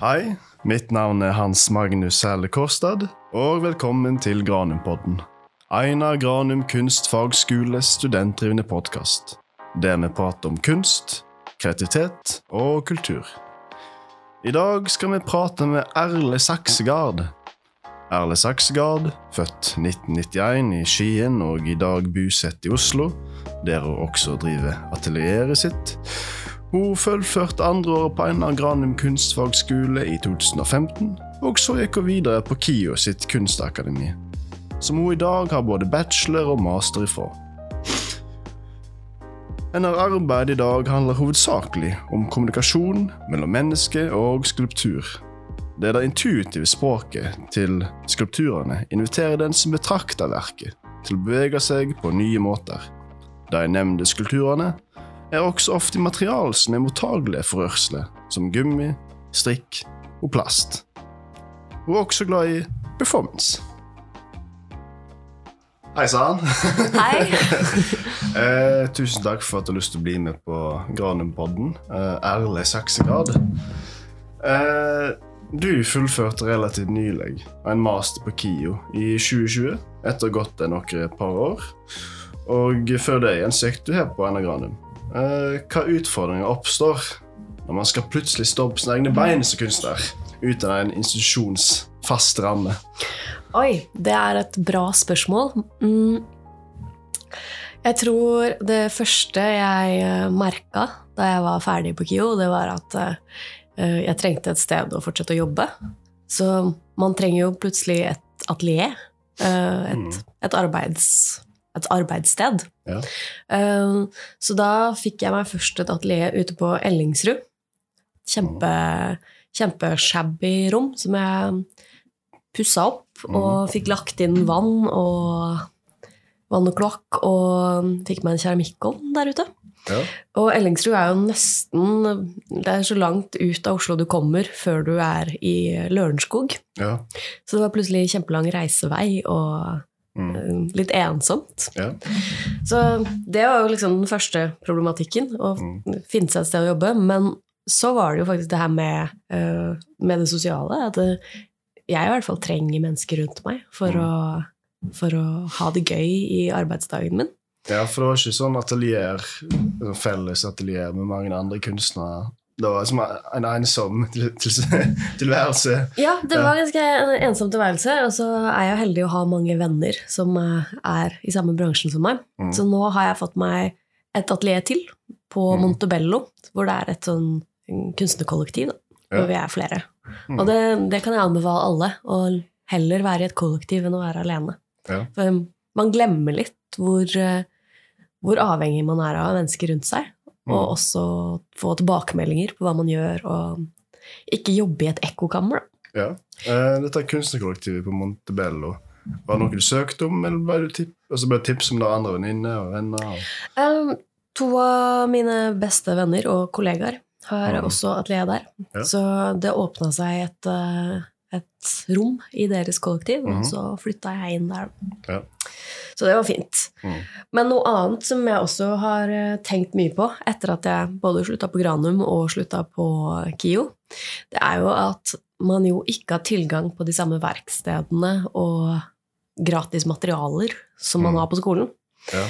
Hei, mitt navn er Hans Magnus Hæle Kårstad, og velkommen til Granumpodden. Einar Granum kunstfagskoles studentdrivende podkast, der vi prater om kunst, kreativitet og kultur. I dag skal vi prate med Erle Saksegard. Erle Saksegard, født 1991 i Skien og i dag bosatt i Oslo, der hun også driver atelieret sitt. Hun fullførte andreåret på Einar Granum kunstfagskole i 2015, og så gikk hun videre på KIO sitt kunstakademi, som hun i dag har både bachelor og master ifra. Hennes arbeid i dag handler hovedsakelig om kommunikasjon mellom menneske og skulptur. Det er det intuitive språket til skulpturene inviterer den som betrakter verket, til å bevege seg på nye måter. De nevnte skulpturene er også ofte material som er mottagelige for rørsle, som gummi, strikk og plast. Hun er også glad i performance. Hei sann. Hei. eh, tusen takk for at du har lyst til å bli med på Granumpodden. Eh, ærlig Saksegrad. Eh, du fullførte relativt nylig en master på KIO i 2020, etter å ha gått der noen par år. Og før det igjen søkte du her på Einar Granum. Eh, hva utfordringer oppstår når man skal plutselig stå på sine egne bein som kunstner, uten en institusjons fast ramme? Oi, det er et bra spørsmål. Mm. Jeg tror det første jeg merka da jeg var ferdig på KIO, det var at uh, jeg trengte et sted å fortsette å jobbe. Så man trenger jo plutselig et atelier. Et, et, arbeids, et, arbeidssted. Ja. Uh, så da fikk jeg meg først et atelier ute på Ellingsrud. Kjempe, kjempeshabby rom som jeg pussa opp og fikk lagt inn vann og vann og kloakk, og fikk meg en keramikkovn der ute. Ja. Og Ellingsrud er jo nesten Det er så langt ut av Oslo du kommer før du er i Lørenskog. Ja. Så det var plutselig kjempelang reisevei og Mm. litt ensomt. Ja. Så det var jo liksom den første problematikken, å Mm. finne seg et sted å jobbe. Men så var det jo faktisk det her med, øh, med det sosiale. At jeg i hvert fall trenger mennesker rundt meg for, Mm. å, for å ha det gøy i arbeidsdagen min. ja, for det var ikke sånn atelier, felles atelier med mange andre kunstnere. Det var som en ensom til, til, tilværelse. Ja, det var ganske en ensom tilværelse. Og så er jeg heldig å ha mange venner som eh, er i samme bransjen som meg. Mm. Så nå har jeg fått meg et atelier til på Mm. Montebello, hvor det er et sånn kunstnerkollektiv. Da, Ja. hvor vi er flere. Mm. Og det, det kan jeg anbefale alle. Å heller være i et kollektiv enn å være alene. Ja. For man glemmer litt hvor, eh, hvor avhengig man er av mennesker rundt seg. Mm. Og også få tilbakemeldinger på hva man gjør, og ikke jobbe i et ekkokammer. Ja. Eh, dette kunstnerkollektivet på Montebello, var det noe du søkte om, eller ble det tip altså tips om det var andre venninner og venner? Og... Um, to av mine beste venner og kollegaer har mm. også atelier der. Ja. Så det åpna seg et, eh, et rom i deres kollektiv, mm. og så flytta jeg inn der. Ja. Så det var fint. Mm. Men noe annet som jeg også har eh, tenkt mye på etter at jeg både slutta på Granum og slutta på KIO, det er jo at man jo ikke har tilgang på de samme verkstedene og gratis materialer som man Mm. har på skolen. Ja.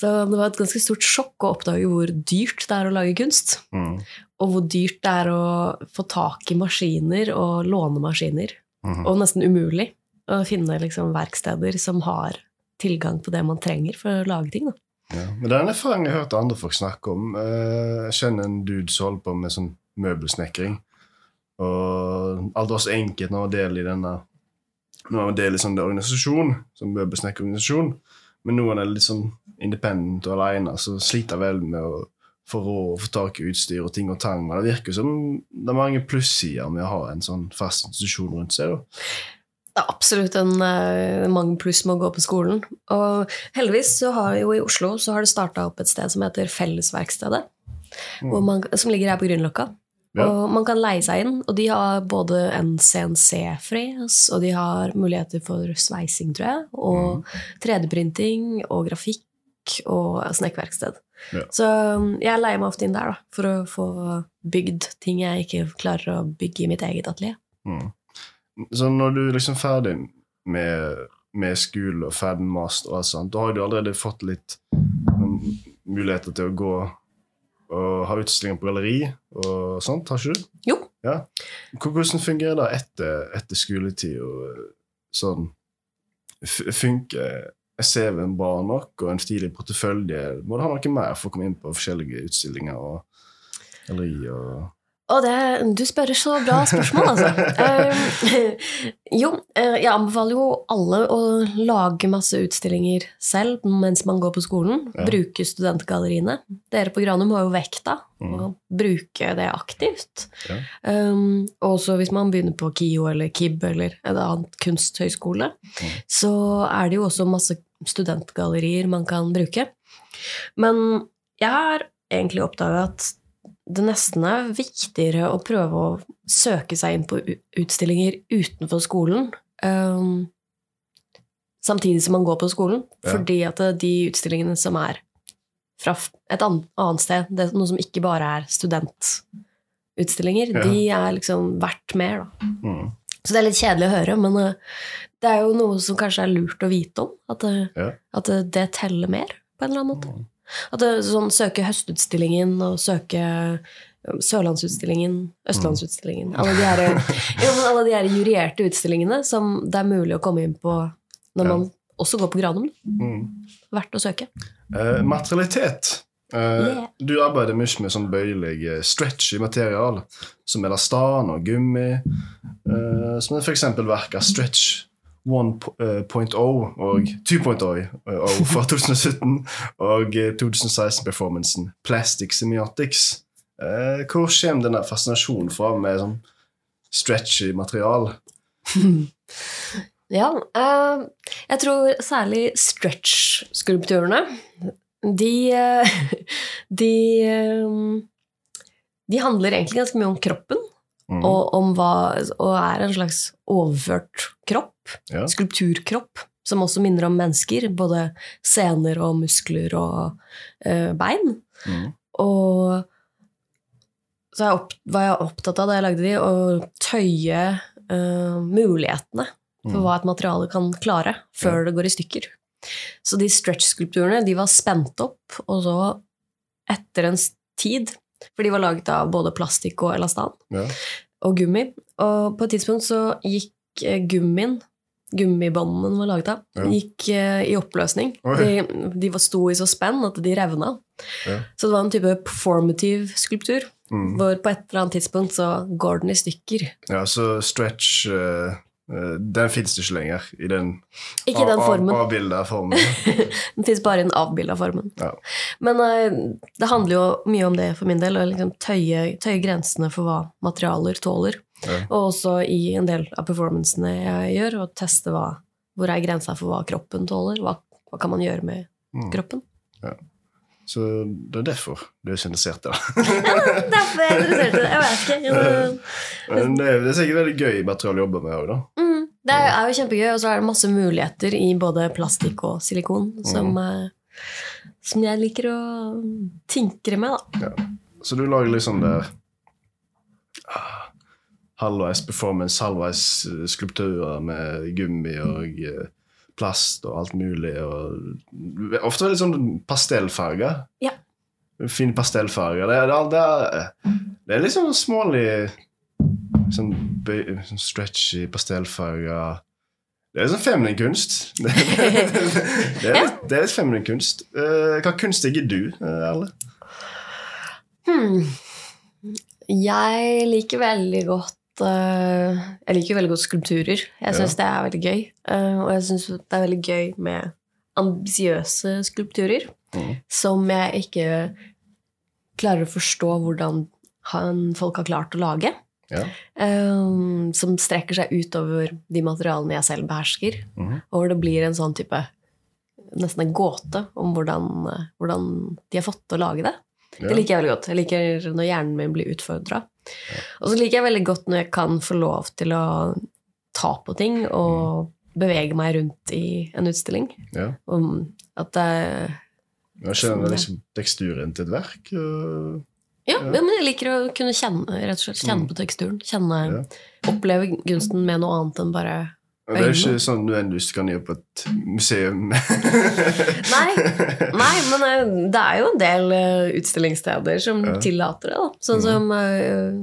Så det var et ganske stort sjokk å oppdage hvor dyrt det er å lage kunst. Mm. Og hvor dyrt det er å få tak i maskiner og låne maskiner. Mm. Og nesten umulig å finne liksom verksteder som har tilgang på det man trenger for å lage ting. Da. Ja. Men det er en erfaring jeg har hørt andre folk snakke om. Eh, Jeg kjenner en dude som holder på med sånn møbelsnekring. Og alt var så enkelt når man del i denne Når man del i sånn organisasjon, sånn møbelsnekkerorganisasjon. Men nå er det litt sånn independent og alene, så sliter vel med å få råd og få tak i utstyr og ting og tang. Men det virker som det er mange plussider med å ha en sånn fast institusjon rundt seg. da. Det er absolutt en uh, mange pluss med å gå på skolen. Og heldigvis så har jo i Oslo så har det starta opp et sted som heter Fellesverkstedet. hvor man, som ligger her på Grünerløkka. Ja. Og man kan leie seg inn, og de har både en CNC-fres, og de har muligheter for sveising, tror jeg, og 3D-printing og grafikk og snekkverksted. Ja. Så um, jeg leier meg ofte inn der da, for å få bygd ting jeg ikke klarer å bygge i mitt eget atelier. Mm. Så når du er liksom ferdig med, med skole og ferdig med master, og alt sånt, da har du allerede fått litt muligheter til å gå og ha utstillinger på galleri og sånt, har ikke du? Jo. Ja. Hvordan fungerer det etter, etter skoletid? og sånn? F- Funker CV-en bra nok, og en stilig portefølje? Må du ha noe mer for å komme inn på forskjellige utstillinger og galleri? og... Og det, du spør så bra spørsmål, altså. Eh, jo, eh, jeg anbefaler jo alle å lage masse utstillinger selv mens man går på skolen. Ja. Bruke studentgalleriene. Dere på Granum har jo vekta Mm. bruke det aktivt. Ja. Um, også hvis man begynner på KIO eller KIB eller en annen kunsthøyskole, Mm. så er det jo også masse studentgallerier man kan bruke. Men jeg har egentlig oppdaga at det nesten er viktigere å prøve å søke seg inn på utstillinger utenfor skolen. Um, samtidig som man går på skolen. Ja. Fordi at de utstillingene som er fra et annet sted, det er noe som ikke bare er studentutstillinger, Ja. de er liksom verdt mer, da. Mm. Så det er litt kjedelig å høre, men eh, det er jo noe som kanskje er lurt å vite om. At det, Ja. at det, det teller mer, på en eller annen måte. Mm. At det, sånn, søke Høstutstillingen og søke Sørlandsutstillingen, Østlandsutstillingen Alle de her, ja, alle de her jurierte utstillingene som det er mulig å komme inn på når Ja. man også går på Granum. Mm. Verdt å søke. Uh, materialitet. Uh, Yeah. Du arbeider mye med sånn bøyelig, eh, stretchy material, som elastan og gummi. uh, som f.eks. verk av Stretch 1.0 og 2.0 eh, fra 2017, og eh, 2016-performancen Plastic Semiotics. Eh, hvor kommer denne fascinasjonen fra med sånn stretchy material? Ja, eh, jeg tror særlig stretch-skulptørene de, eh, de eh, De handler egentlig ganske mye om kroppen, Mm. og, om hva, og er en slags overført kropp. Ja. Skulpturkropp, som også minner om mennesker. Både sener og muskler og eh, bein. Mm. Og så jeg opp, var jeg opptatt av da jeg lagde de, å tøye eh, mulighetene for Mm. hva et materiale kan klare før det går i stykker. Så de stretch-skulpturene de var spent opp, og så, etter en tid For de var laget av både plastikk og elastan Ja. og gummi. Og på et tidspunkt så gikk eh, gummien Gummibåndene den var laget av, Ja. gikk eh, i oppløsning. De, de var sto i så spenn at de revna. Ja. Så det var en type performative skulptur, Mm. hvor på et eller annet tidspunkt så går den i stykker. Ja, så stretch eh, Den fins ikke lenger i den Ikke den formen. avbilda formen. Den fins bare i den avbilda formen. Ja. Men eh, det handler jo mye om det for min del, å liksom tøye, tøye grensene for hva materialer tåler. Ja. Og også i en del av performancene jeg gjør, å teste hva, hvor er grensa for hva kroppen tåler. Hva, hva kan man gjøre med Mm. kroppen? Så det er derfor du er så interessert da. Derfor er jeg interessert i det. Jeg vet ikke. Men det, er, det er sikkert veldig gøy materiale å jobbe med òg, da. Mm, det er, jo kjempegøy, og så er det masse muligheter i både plastikk og silikon som, mm. som jeg liker å tinkre med, da. Så du lager liksom der ah, halvveis performance, halvveis eh, skulpturer med gummi og eh, plast og alt mulig. Og ofte veldig sånn pastellfarger. Ja. Fine pastellfarger. Det, er- det, er- det, er, det er liksom smålig sånn, sånn stretchy pastellfarger. Det er sånn feminin kunst. Det, er litt, det er litt feminin kunst. Eh, hva kunst digger du, Erle? Hmm. Jeg liker veldig godt eh, Jeg liker veldig godt skulpturer. Jeg syns det er veldig gøy. Uh, og jeg syns det er veldig gøy med ambisiøse skulpturer mm. som jeg ikke klarer å forstå hvordan han, folk har klart å lage. Ja. Um, som strekker seg utover de materialene jeg selv behersker. Mm. Og hvor det blir en sånn type Nesten en gåte om hvordan, hvordan de har fått til å lage det. Ja. Det liker jeg veldig godt. Jeg liker når hjernen min blir utfordra. Og så liker jeg veldig godt når jeg kan få lov til å ta på ting og bevege meg rundt i en utstilling. Ja. Om at det Jeg kjenner liksom teksturen til et verk. øh, Ja, Ja. men jeg liker å kunne kjenne, slett, kjenne Mm. på teksturen. Kjenne, Ja. Oppleve gunsten med noe annet enn bare og det er ikke sånn nødvendigvis du kan gjøre på et museum. Nei, Nei, men eh, det er jo en del eh, utstillingssteder som Ja. tillater det. Da. Sånn som mm. uh,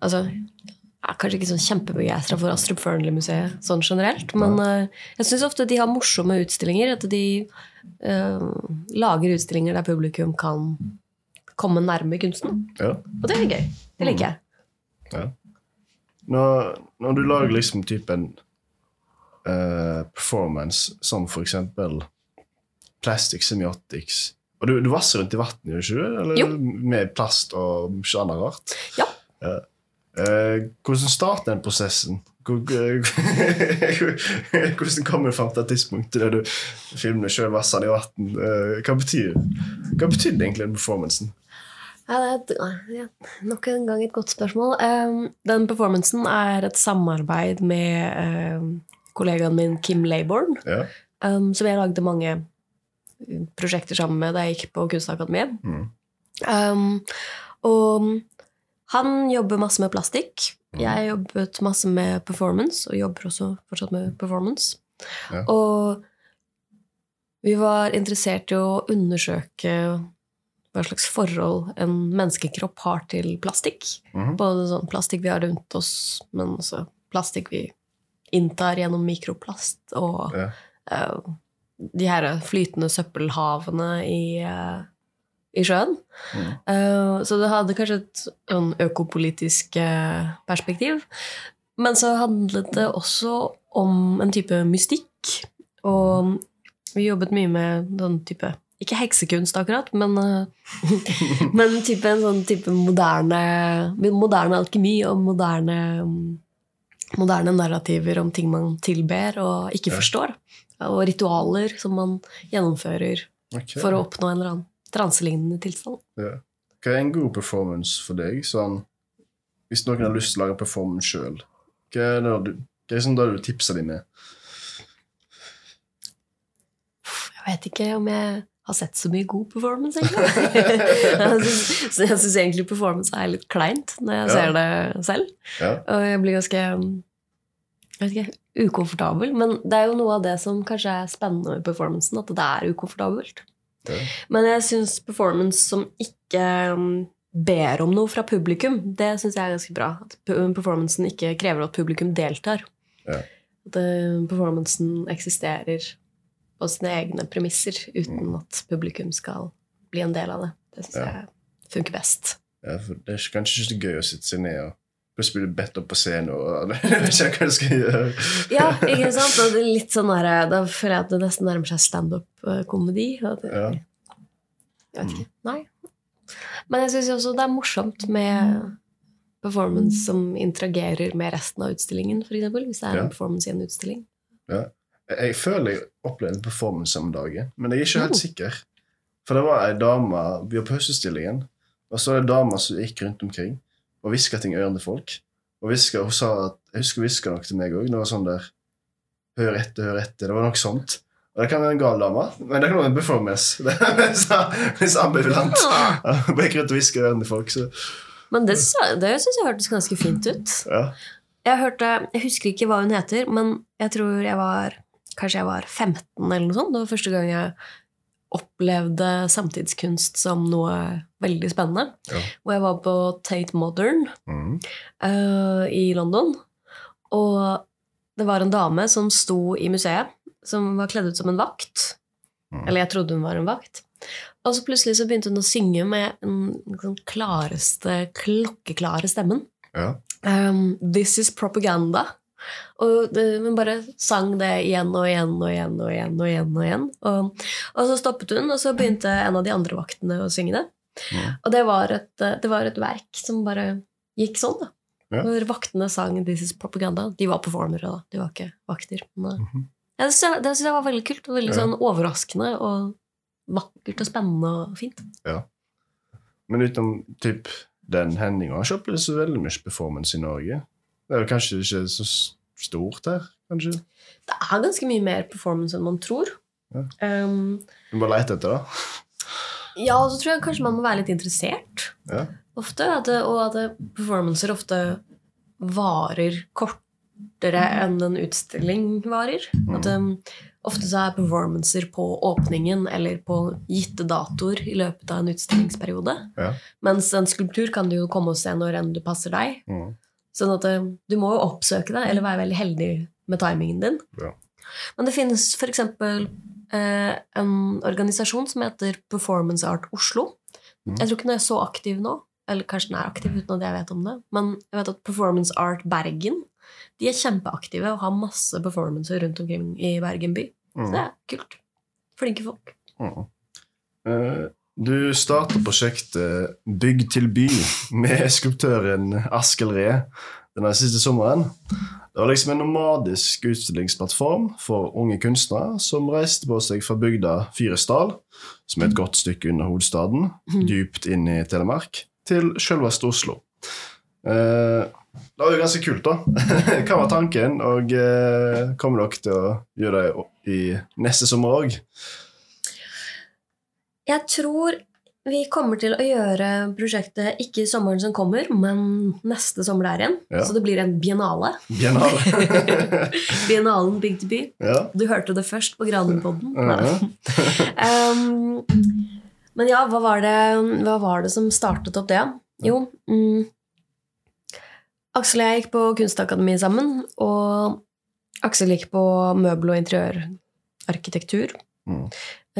Altså, jeg er kanskje ikke sånn kjempebegeistra for Astrup Fearnley-museet sånn generelt, men uh, jeg syns ofte de har morsomme utstillinger. At de uh, lager utstillinger der publikum kan komme nærme kunsten. ja. Og det er gøy. Det liker jeg. Når, når du lager liksom typen eh, performance, som for eksempel plastic semiotics Og du, du vasser rundt i vann, gjør ikke? Eller Jo. med plast og mye annet rart? Ja. Eh, hvordan starter den prosessen? Hvordan kommer du fram til et tidspunkt der du filmer sjøl vassende i vann? hva betyr Hva betydde egentlig den performancen? Ja, det er ja, nok en gang et godt spørsmål. Um, den performancen er et samarbeid med um, kollegaen min Kim Layborn, Ja. um, som jeg lagde mange prosjekter sammen med da jeg gikk på Kunstakademiet. Mm. Um, og han jobber masse med plastikk. Jeg jobbet masse med performance, og jobber også fortsatt med performance. Ja. Og vi var interessert i å undersøke hva slags forhold en menneskekropp har til plastikk. Mm. Både sånn plastikk vi har rundt oss, men også plastikk vi inntar gjennom mikroplast, og Ja. uh, de her flytende søppelhavene i, uh, i sjøen. Mm. Uh, så det hadde kanskje et sånn økopolitisk perspektiv. Men så handlet det også om en type mystikk. Og vi jobbet mye med den type Ikke heksekunst, akkurat, men, men type, en sånn type moderne Moderne alkemi og moderne moderne narrativer om ting man tilber og ikke forstår. Og ritualer som man gjennomfører okay. for å oppnå en eller annen transelignende tilstand. Ja. Hva er en god performance for deg? Sånn, hvis noen har lyst til å lage en performance sjøl, hva er det du, hva er sånn du tipser med? Jeg vet ikke om jeg har sett så mye god performance, egentlig. så jeg syns egentlig performance er litt kleint når jeg Ja. ser det selv. Ja. Og jeg blir ganske jeg vet ikke, ukomfortabel. Men det er jo noe av det som kanskje er spennende med performancen, at det er ukomfortabelt. Ja. Men jeg syns performance som ikke um, ber om noe fra publikum, det syns jeg er ganske bra. At pu- performancen ikke krever at publikum deltar. Ja. At uh, performancen eksisterer på sine egne premisser uten at publikum skal bli en del av det. Det syns Ja. jeg funker best. Ja, for det er kanskje ikke så gøy å sitte seg ned og plutselig blir du bedt opp på scenen og jeg vet ikke hva du skal gjøre. Ja, ikke sant? Og det er litt sånn der, da føler jeg at det nesten nærmer seg standup-komedi. Ja. Jeg vet ikke. Nei. Men jeg syns også det er morsomt med performance som interagerer med resten av utstillingen, f.eks. Hvis det er Ja. en performance i en utstilling. Jeg, jeg føler jeg opplevde en performance om dagen, men jeg er ikke helt sikker. For det var ei dame Vi var på høstutstillingen, og så var det ei dame som gikk rundt omkring og hviska ting i ørene til folk. Og hviska, hun sa at, Jeg husker hun hviska noe til meg òg. Det var sånn der Hør etter, hør etter. Det var noe sånt. Og det kan være en gal dame, men det kan være en performance. Det er så, så ambivalent. Hun gikk rundt og hviska i ørene til folk, så Men det, det syns jeg hørtes ganske fint ut. ja. Jeg hørte, jeg husker ikke hva hun heter, men jeg tror jeg var Kanskje jeg var 15 eller noe sånt. Det var første gang jeg opplevde samtidskunst som noe veldig spennende. Ja. Og jeg var på Tate Modern Mm. uh, i London. Og det var en dame som sto i museet, som var kledd ut som en vakt. Mm. Eller jeg trodde hun var en vakt. Og så plutselig så begynte hun å synge med den liksom klareste, klokkeklare stemmen. ja. Um, This is propaganda. Og hun bare sang det igjen og igjen og igjen og igjen. Og igjen og igjen. Og, og så stoppet hun, og så begynte en av de andre vaktene å synge det. Ja. Og det var, et, det var et verk som bare gikk sånn, da. Ja. Hvor vaktene sang 'This is propaganda'. De var performere, da. De var ikke vakter. Men, Mhm. ja, det jeg- syns jeg var veldig kult. Og veldig sånn overraskende og vakkert og spennende og fint. Ja. Men utenom typ, den hendinga har ikke opplevd så veldig mye performance i Norge. Det er kanskje ikke så stort her, kanskje? Det er ganske mye mer performance enn man tror. Ja. Um, Du må lete etter det. Ja, og så tror jeg kanskje man må være litt interessert Ja. ofte. At det, og at det, performancer ofte varer kortere enn en utstilling varer. At um, Ofte så er performancer på åpningen eller på gitte datoer i løpet av en utstillingsperiode. Ja. Mens en skulptur kan du jo komme og se når enn du passer deg. Mm. Sånn at eh, du må jo oppsøke det, eller være veldig heldig med timingen din. Ja. Men det finnes f.eks. Eh, en organisasjon som heter Performance Art Oslo. Mm. Jeg tror ikke den er så aktiv nå, eller kanskje den er aktiv uten at jeg vet om det. Men jeg vet at Performance Art Bergen de er kjempeaktive og har masse performancer rundt omkring i Bergen by. Så Mm. det er kult. Flinke folk. Mm. Eh, Du startet prosjektet Bygg til by med skulptøren Askild Ree denne siste sommeren. Det var liksom en nomadisk utstillingsplattform for unge kunstnere som reiste på seg fra bygda Fyresdal, som er et godt stykke under hovedstaden, dypt inn i Telemark, til selveste Oslo. Eh, det var jo ganske kult, da. Hva var tanken, og eh, kommer dere til å gjøre det i neste sommer òg? Jeg tror vi kommer til å gjøre prosjektet ikke sommeren som kommer, men neste sommer der igjen. Ja. Så det blir en biennale. Biennale. Biennalen Big til by. ja. Du hørte det først på Granenpodden. Um, men ja, hva var, det, hva var det som startet opp det? Jo, mm, Aksel og jeg gikk på Kunstakademiet sammen, og Aksel gikk på møbel- og interiørarkitektur, Mm.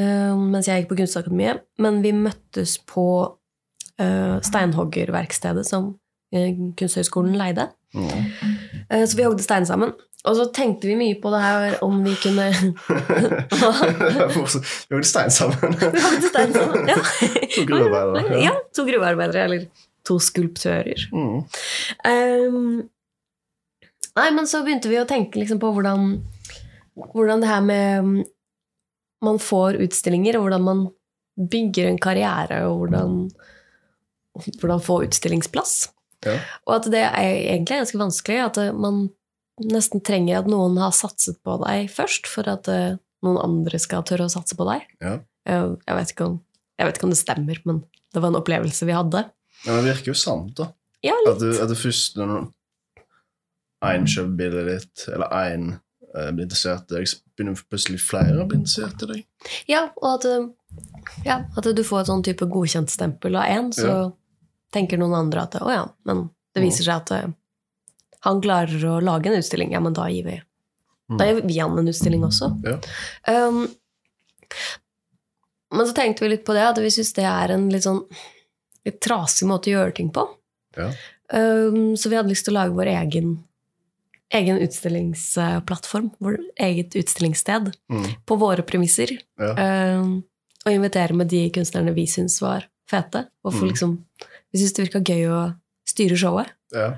Um, mens jeg gikk på Kunstakademiet. Men vi møttes på uh, steinhoggerverkstedet som uh, Kunsthøgskolen leide. Mm. Så vi hogde stein sammen. Og så tenkte vi mye på det her om vi kunne Vi hogde stein sammen. Vi hogde stein sammen, ja. To gruvearbeidere. Ja. Ja, to gruvearbeidere, eller to skulptører. Mm. Um, nei, men så begynte vi å tenke liksom på hvordan, hvordan det her med Man får utstillinger, og hvordan man bygger en karriere, og hvordan, hvordan få utstillingsplass. Ja. Og at det er egentlig ganske vanskelig. At eh, man nesten trenger at noen har satset på deg først, for at eh, noen andre skal tørre å satse på deg. Ja. Jeg, jeg, vet om, jeg vet ikke om det stemmer, men det var en opplevelse vi hadde. Men det virker jo sant, da. Ja, At litt. du, at du først når én kjøper bildet ditt, eller én eh, blir interessert i deg, begynner plutselig flere å bli interessert i deg. Ja, og at, eh, ja, at du får et sånn type godkjentstempel av én, så Ja. tenker noen andre at å ja, men det viser seg at eh, han klarer å lage en utstilling. Ja, men da gir vi, da gir vi han en utstilling også. Ja. Um, men så tenkte vi litt på det, at vi syns det er en litt sånn litt trasig måte å gjøre ting på. Ja. Um, så vi hadde lyst til å lage vår egen, egen utstillingsplattform, eget utstillingssted, Mm. på våre premisser. Ja. Uh, og invitere med de kunstnerne vi syns var fete. Og for Mm. liksom, vi syns det virka gøy å styre showet. Ja.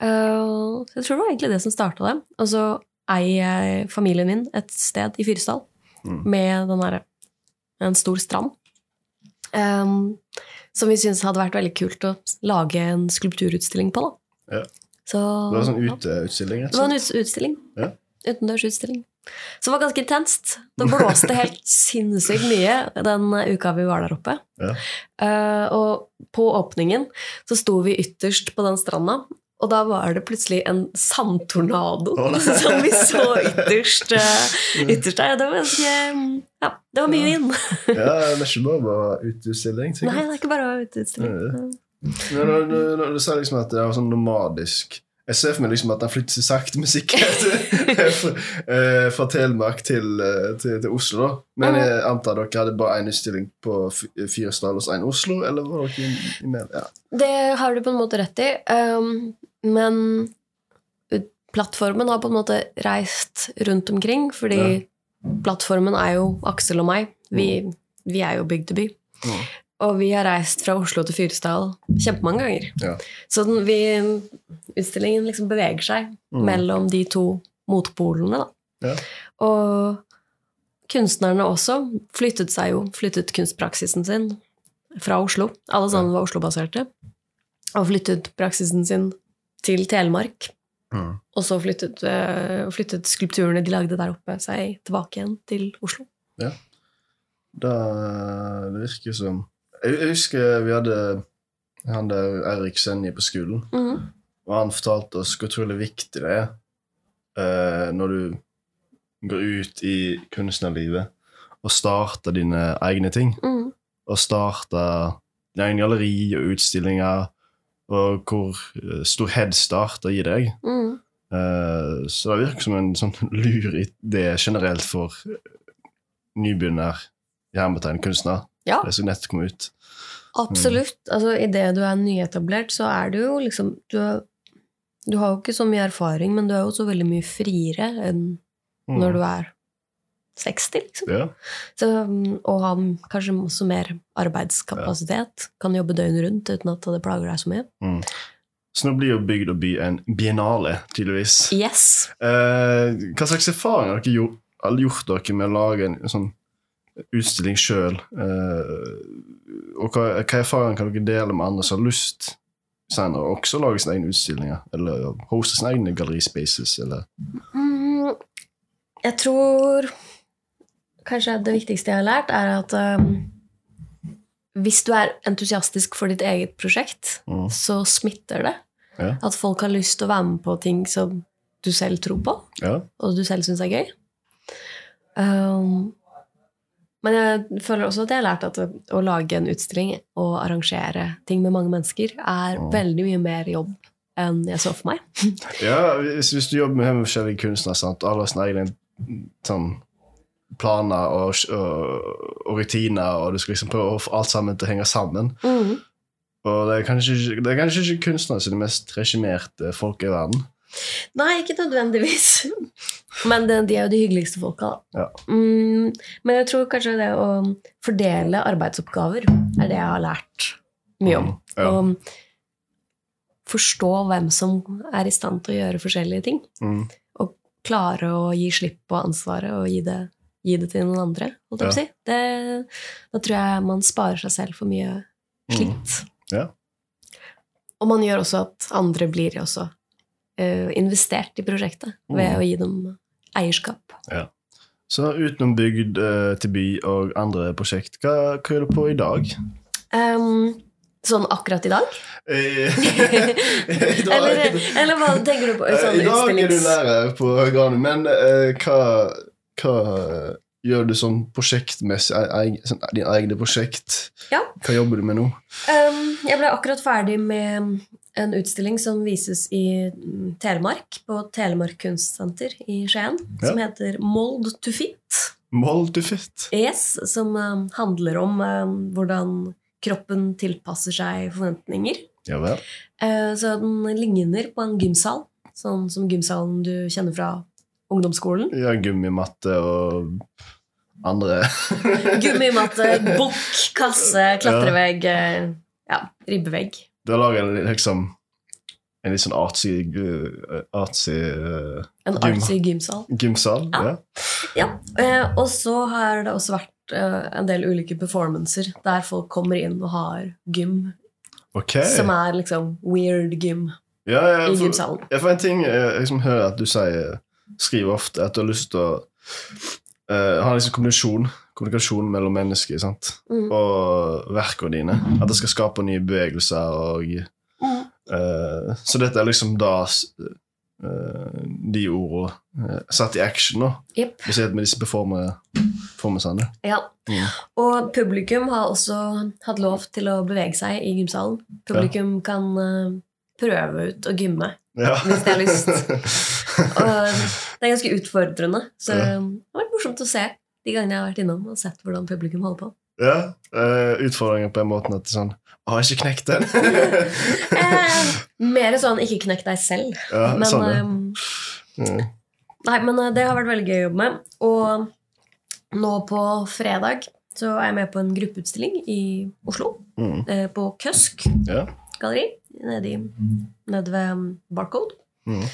Uh, jeg tror det var egentlig det som starta det. Og så eier familien min et sted i Fyresdal Mm. med den derre en stor strand. Um, som vi syntes hadde vært veldig kult å lage en skulpturutstilling på. Da. Ja. Så, Det var en sånn ja. uteutstilling, rett Det var en utstilling. Ja. Utendørsutstilling. Så det var ganske intenst. Det blåste helt sinnssykt mye den uka vi var der oppe. Ja. Uh, og på åpningen så sto vi ytterst på den stranda, og da var det plutselig en sandtornado oh, som vi så ytterst, eh, ytterst der. Det var, ganske, ja, det var mye vind. Ja, det er ikke bare bare sikkert. Nei, det er ikke bare uteutstilling. Men når, når, når du sa liksom at det var sånn nomadisk Jeg ser for meg liksom at den flytter seg sakte, men sikkert fra, eh, Telemark til, eh, til, til Oslo. Men jeg antar dere hadde bare én utstilling på Fyresdal og én Oslo, eller var dere i, i mer? Ja. Det har du på en måte rett i. Um, men plattformen har på en måte reist rundt omkring, fordi plattformen er jo Aksel og meg. Vi, vi er jo bygd til by. Mm. Og vi har reist fra Oslo til Fyresdal kjempemange ganger. Ja. Så den, vi, utstillingen liksom beveger seg Mm. mellom de to motpolene. Da. Ja. Og kunstnerne også flyttet seg jo, flyttet kunstpraksisen sin fra Oslo. Alle sammen var Oslo-baserte. Og flyttet praksisen sin til Telemark. Mm. Og så flyttet, øh, flyttet skulpturene de lagde der oppe, seg tilbake igjen til Oslo. Da, det virker som Jeg, jeg husker vi hadde han der Eirik Senje på skolen, Mhm. og han fortalte oss hvor utrolig viktig det er eh, når du går ut i kunstnerlivet og starter dine egne ting. Mhm. Og starter dine egne galleri og utstillinger, og hvor eh, stor headstart det gir deg. Mm. Uh, så det virker som en sånn lur idé generelt for nybegynner hermetegn kunstner. Ja, Det som nettopp kom ut. absolutt. Altså, Idet du er nyetablert, så er du jo liksom du, er, du har jo ikke så mye erfaring, men du er jo også veldig mye friere enn Mm. når du er 60, liksom. Ja. Så, mm, og ha kanskje også mer arbeidskapasitet. Kan jobbe døgnet rundt uten at det plager deg så mye. Mm. Så nå blir jo Bygd og by en biennale, tydeligvis. Yes! Eh, hva slags erfaringer har dere gjort, gjort dere med å lage en sånn utstilling sjøl? Eh, og hva, hva erfaring kan dere dele med andre som har lyst senere også lage sine egne utstillinger? Eller hoste sine egne gallerispaces? Eller? Mm, jeg tror kanskje det viktigste jeg har lært, er at um, hvis du er entusiastisk for ditt eget prosjekt, Mm. så smitter det. Ja. At folk har lyst til å være med på ting som du selv tror på, Ja. og du selv syns er gøy. Um, men jeg føler også at jeg har lært at å, lage en utstilling og arrangere ting med mange mennesker er Mm. veldig mye mer jobb enn jeg så for meg. Ja, hvis, hvis du jobber med forskjellige kunstnere, sant? alle har sine egne sånn, planer og, og, og rutiner, og du skal liksom prøve å få alt sammen til å henge sammen. mm. Og det er kanskje, det er kanskje ikke kunstnere som er de mest regimerte folk i verden. Nei, ikke nødvendigvis. Men de er jo de hyggeligste folka. da. Ja. Mm, men jeg tror kanskje det å fordele arbeidsoppgaver er det jeg har lært mye om. Mm, ja. Og forstå hvem som er i stand til å gjøre forskjellige ting. Mm. Og klare å gi slipp på ansvaret og gi det, gi det til noen andre. holdt jeg på å si. Det, da tror jeg man sparer seg selv for mye slitt. Ja. Og man gjør også at andre blir også investert i prosjektet ved Mm. å gi dem eierskap. Så utenom bygd eh, til by og andre prosjekt, hva, hva gjør du på i dag? Um, sånn akkurat i dag? Eh, Eller, eller hva tenker du på? Eh, Sånn I dag er du lærer på Granum, men uh, hva, hva gjør du sånn prosjektmessig? e- e- sånn, Dine egne prosjekt? Ja. Hva jobber du med nå? Um, jeg ble akkurat ferdig med en utstilling som vises i mm, Telemark, på Telemark kunstsenter i Skien, Ja. som heter Mold to Fit. Mold to fit. Yes, som em, handler om em, hvordan kroppen tilpasser seg forventninger. Ja vel. Uh, Så den ligner på en gymsal, sånn som gymsalen du kjenner fra ungdomsskolen. Ja, gummimatte og andre Gummimatte, bukk, kasse, klatrevegg, eh, ja, ribbevegg. Du er laget en, liksom en litt sånn artsy, uh, artsy uh, En Gym. artsy gymsal. gymsal. Ja. Ja. Ja, eh, Og så har det også vært eh, en del ulike performancer der folk kommer inn og har gym, Okay. som er liksom weird gym ja, ja, i for, gymsalen. ja, for en ting jeg liksom hører at du sier, skriver ofte, at du har lyst til å eh, ha liksom kommunikasjon, kommunikasjon mellom mennesker sant? Mm. og verkene dine. At det skal skape nye bevegelser. og Mm. uh, Så dette er liksom da eh, de ordene uh, satt i action, da. Jepp. Spesielt med disse performer- Ja. Mm. Og publikum har også hatt lov til å bevege seg i gymsalen. Publikum kan eh, prøve ut å gymme Ja. hvis de har lyst. Og det er ganske utfordrende. Så Ja. det har vært morsomt å se de gangene jeg har vært innom og sett hvordan publikum holder på. ja. uh, utfordringen på en måte at sånn har jeg ikke knekt den? Eh, mer sånn ikke knekk deg selv. ja, Men, sånn, ja. eh, Mm. nei, men eh, det har vært veldig gøy å jobbe med. Og nå på fredag så er jeg med på en gruppeutstilling i Oslo. Mm. eh, På Køsk Ja. galleri nede, i, nede ved Barcode. Mm.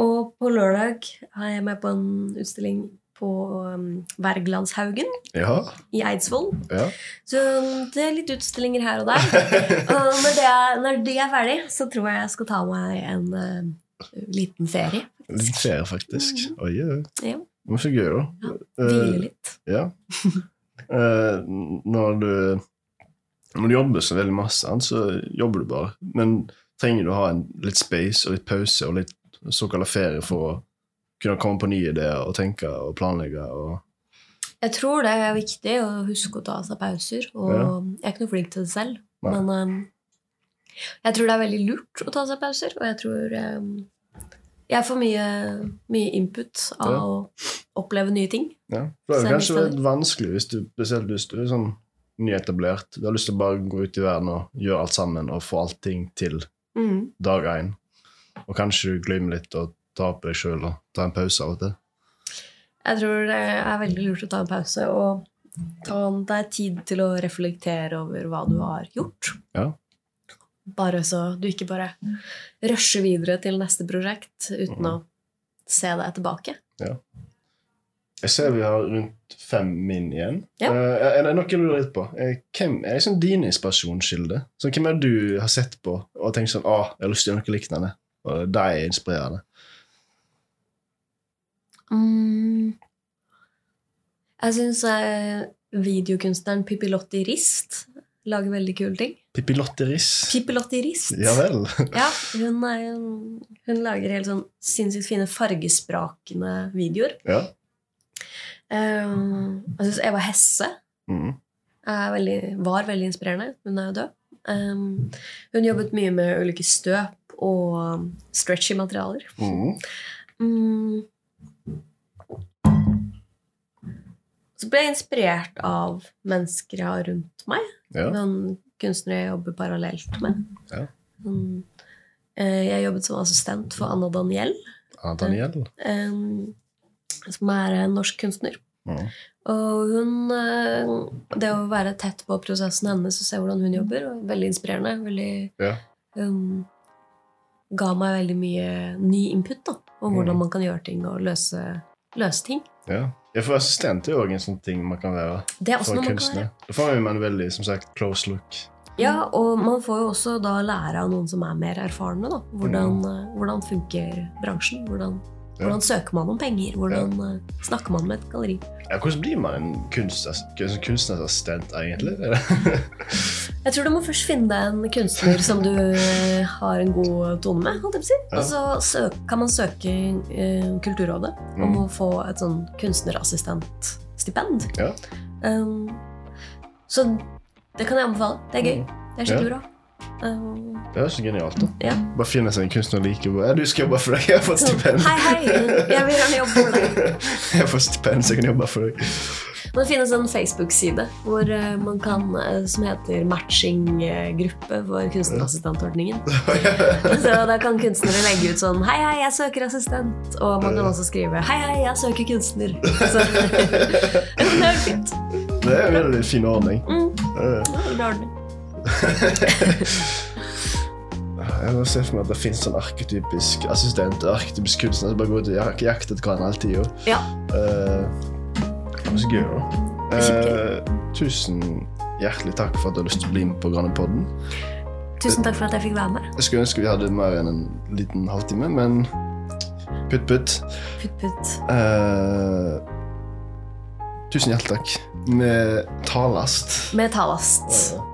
Og på lørdag er jeg med på en utstilling på um, Wergelandshaugen ja. i Eidsvoll. ja. Så um, det er litt utstillinger her og der. Og når det, er, når det er ferdig, så tror jeg jeg skal ta meg en uh, liten ferie. En liten ferie, faktisk. Oi, oi. Ja, Det var så gøy, da. Hvile litt. litt. ja. uh, når du Når du jobber så veldig masse, så jobber du bare. Men trenger du å ha en, litt space og litt pause og litt såkalt ferie for å kunne komme på nye ideer og tenke og planlegge? og Jeg tror det er viktig å huske å ta seg pauser. Og Ja. jeg er ikke noe flink til det selv, Nei. men um, jeg tror det er veldig lurt å ta seg pauser. Og jeg tror um, jeg får mye, mye input av Ja. å oppleve nye ting. Ja. Det er jo kanskje litt vanskelig hvis du spesielt hvis du er sånn nyetablert. Du har lyst til å bare gå ut i verden og gjøre alt sammen og få allting til Mm. dag én. Og kanskje du glemmer litt å ta på deg sjøl og ta en pause av og til. Jeg tror det er veldig lurt å ta en pause og ta deg tid til å reflektere over hva du har gjort. Ja. Bare så du ikke bare rusher videre til neste prosjekt uten å se deg tilbake. Jeg ser vi har rundt fem min igjen. Ja. Uh, er det noe jeg lurer litt på? Eh, hvem er liksom din inspirasjonskilde? Så hvem er det du har sett på og tenkt sånn ah, jeg har lyst til å gjøre noe lignende. Og de er inspirerende. Mm. Jeg syns videokunstneren Pippilotti Rist lager veldig kule ting. Pippi Lotteris. Pippilotti Rist. Ja vel. Ja, hun, er, hun lager helt sånn sinnssykt fine fargesprakende videoer. Ja. Um, jeg syns Eva Hesse Mm. veldig, var veldig inspirerende. Hun er jo død. Um, hun jobbet mye med ulike støp og stretchy materialer. Mm. Mm. Så ble jeg inspirert av mennesker jeg har rundt meg. Ja. Noen kunstnere jeg jobber parallelt med. Ja. Eh, Jeg jobbet som assistent for Anna Daniel, Anna Daniel. eh, som er en norsk kunstner. Ja. Og hun eh, Det å være tett på prosessen hennes og se hvordan hun jobber, var veldig inspirerende. Veldig Ja. um, Ga meg veldig mye ny input da, om hvordan Mm. man kan gjøre ting og løse, løse ting. Ja. Ja, for assistent er jo òg en sånn ting man kan være Det er også for kan kunstner. Da får man en veldig som sagt, close look. Ja, og man får jo også da lære av noen som er mer erfarne. da. Hvordan, mm. hvordan funker bransjen? Hvordan. Hvordan søker man om penger? Hvordan eh, snakker man med et galleri? Ja, hvordan blir man en en kunstnerassistent, egentlig? Jeg tror du må først finne deg en kunstner som du eh, har en god tone med. holdt jeg på å si. Ja. Og så søk, kan man søke uh, Kulturrådet om Mm. å få et sånn kunstnerassistentstipend. Ja. Um, så det kan jeg anbefale. Det er gøy. Mm. Det er skikkelig bra. Um, Det er så genialt. da. ja. Bare finne seg en kunstner like bra. Du skal jobbe for deg. Jeg har fått stipend. Hei, hei! Jeg vil gjerne jobbe for deg. Jeg får stipend, så jeg kan jobbe for deg. Det finnes en Facebook-side hvor eh, man kan, eh, som heter matching-gruppe for kunstnerassistentordningen. Så da kan kunstnere legge ut sånn Hei, hei, jeg søker assistent. Og man kan også skrive Hei, hei, jeg søker kunstner. Så det er fint. Det er en veldig fin ordning. Mm, det er en ordning. Jeg har sett for meg at det finnes sånn arketypisk assistent og arketypisk kunstner som bare går ut og jakter etter hverandre hele tida. Ja. det så gøy, da. Eh, tusen hjertelig takk for at du har lyst til å bli med på Grannepodden. Tusen takk for at jeg fikk være med. Jeg skulle ønske vi hadde mer enn en liten halvtime, men putt, putt. Putt, putt. Uh, tusen hjertelig takk. Med talast. Med talast. Ja.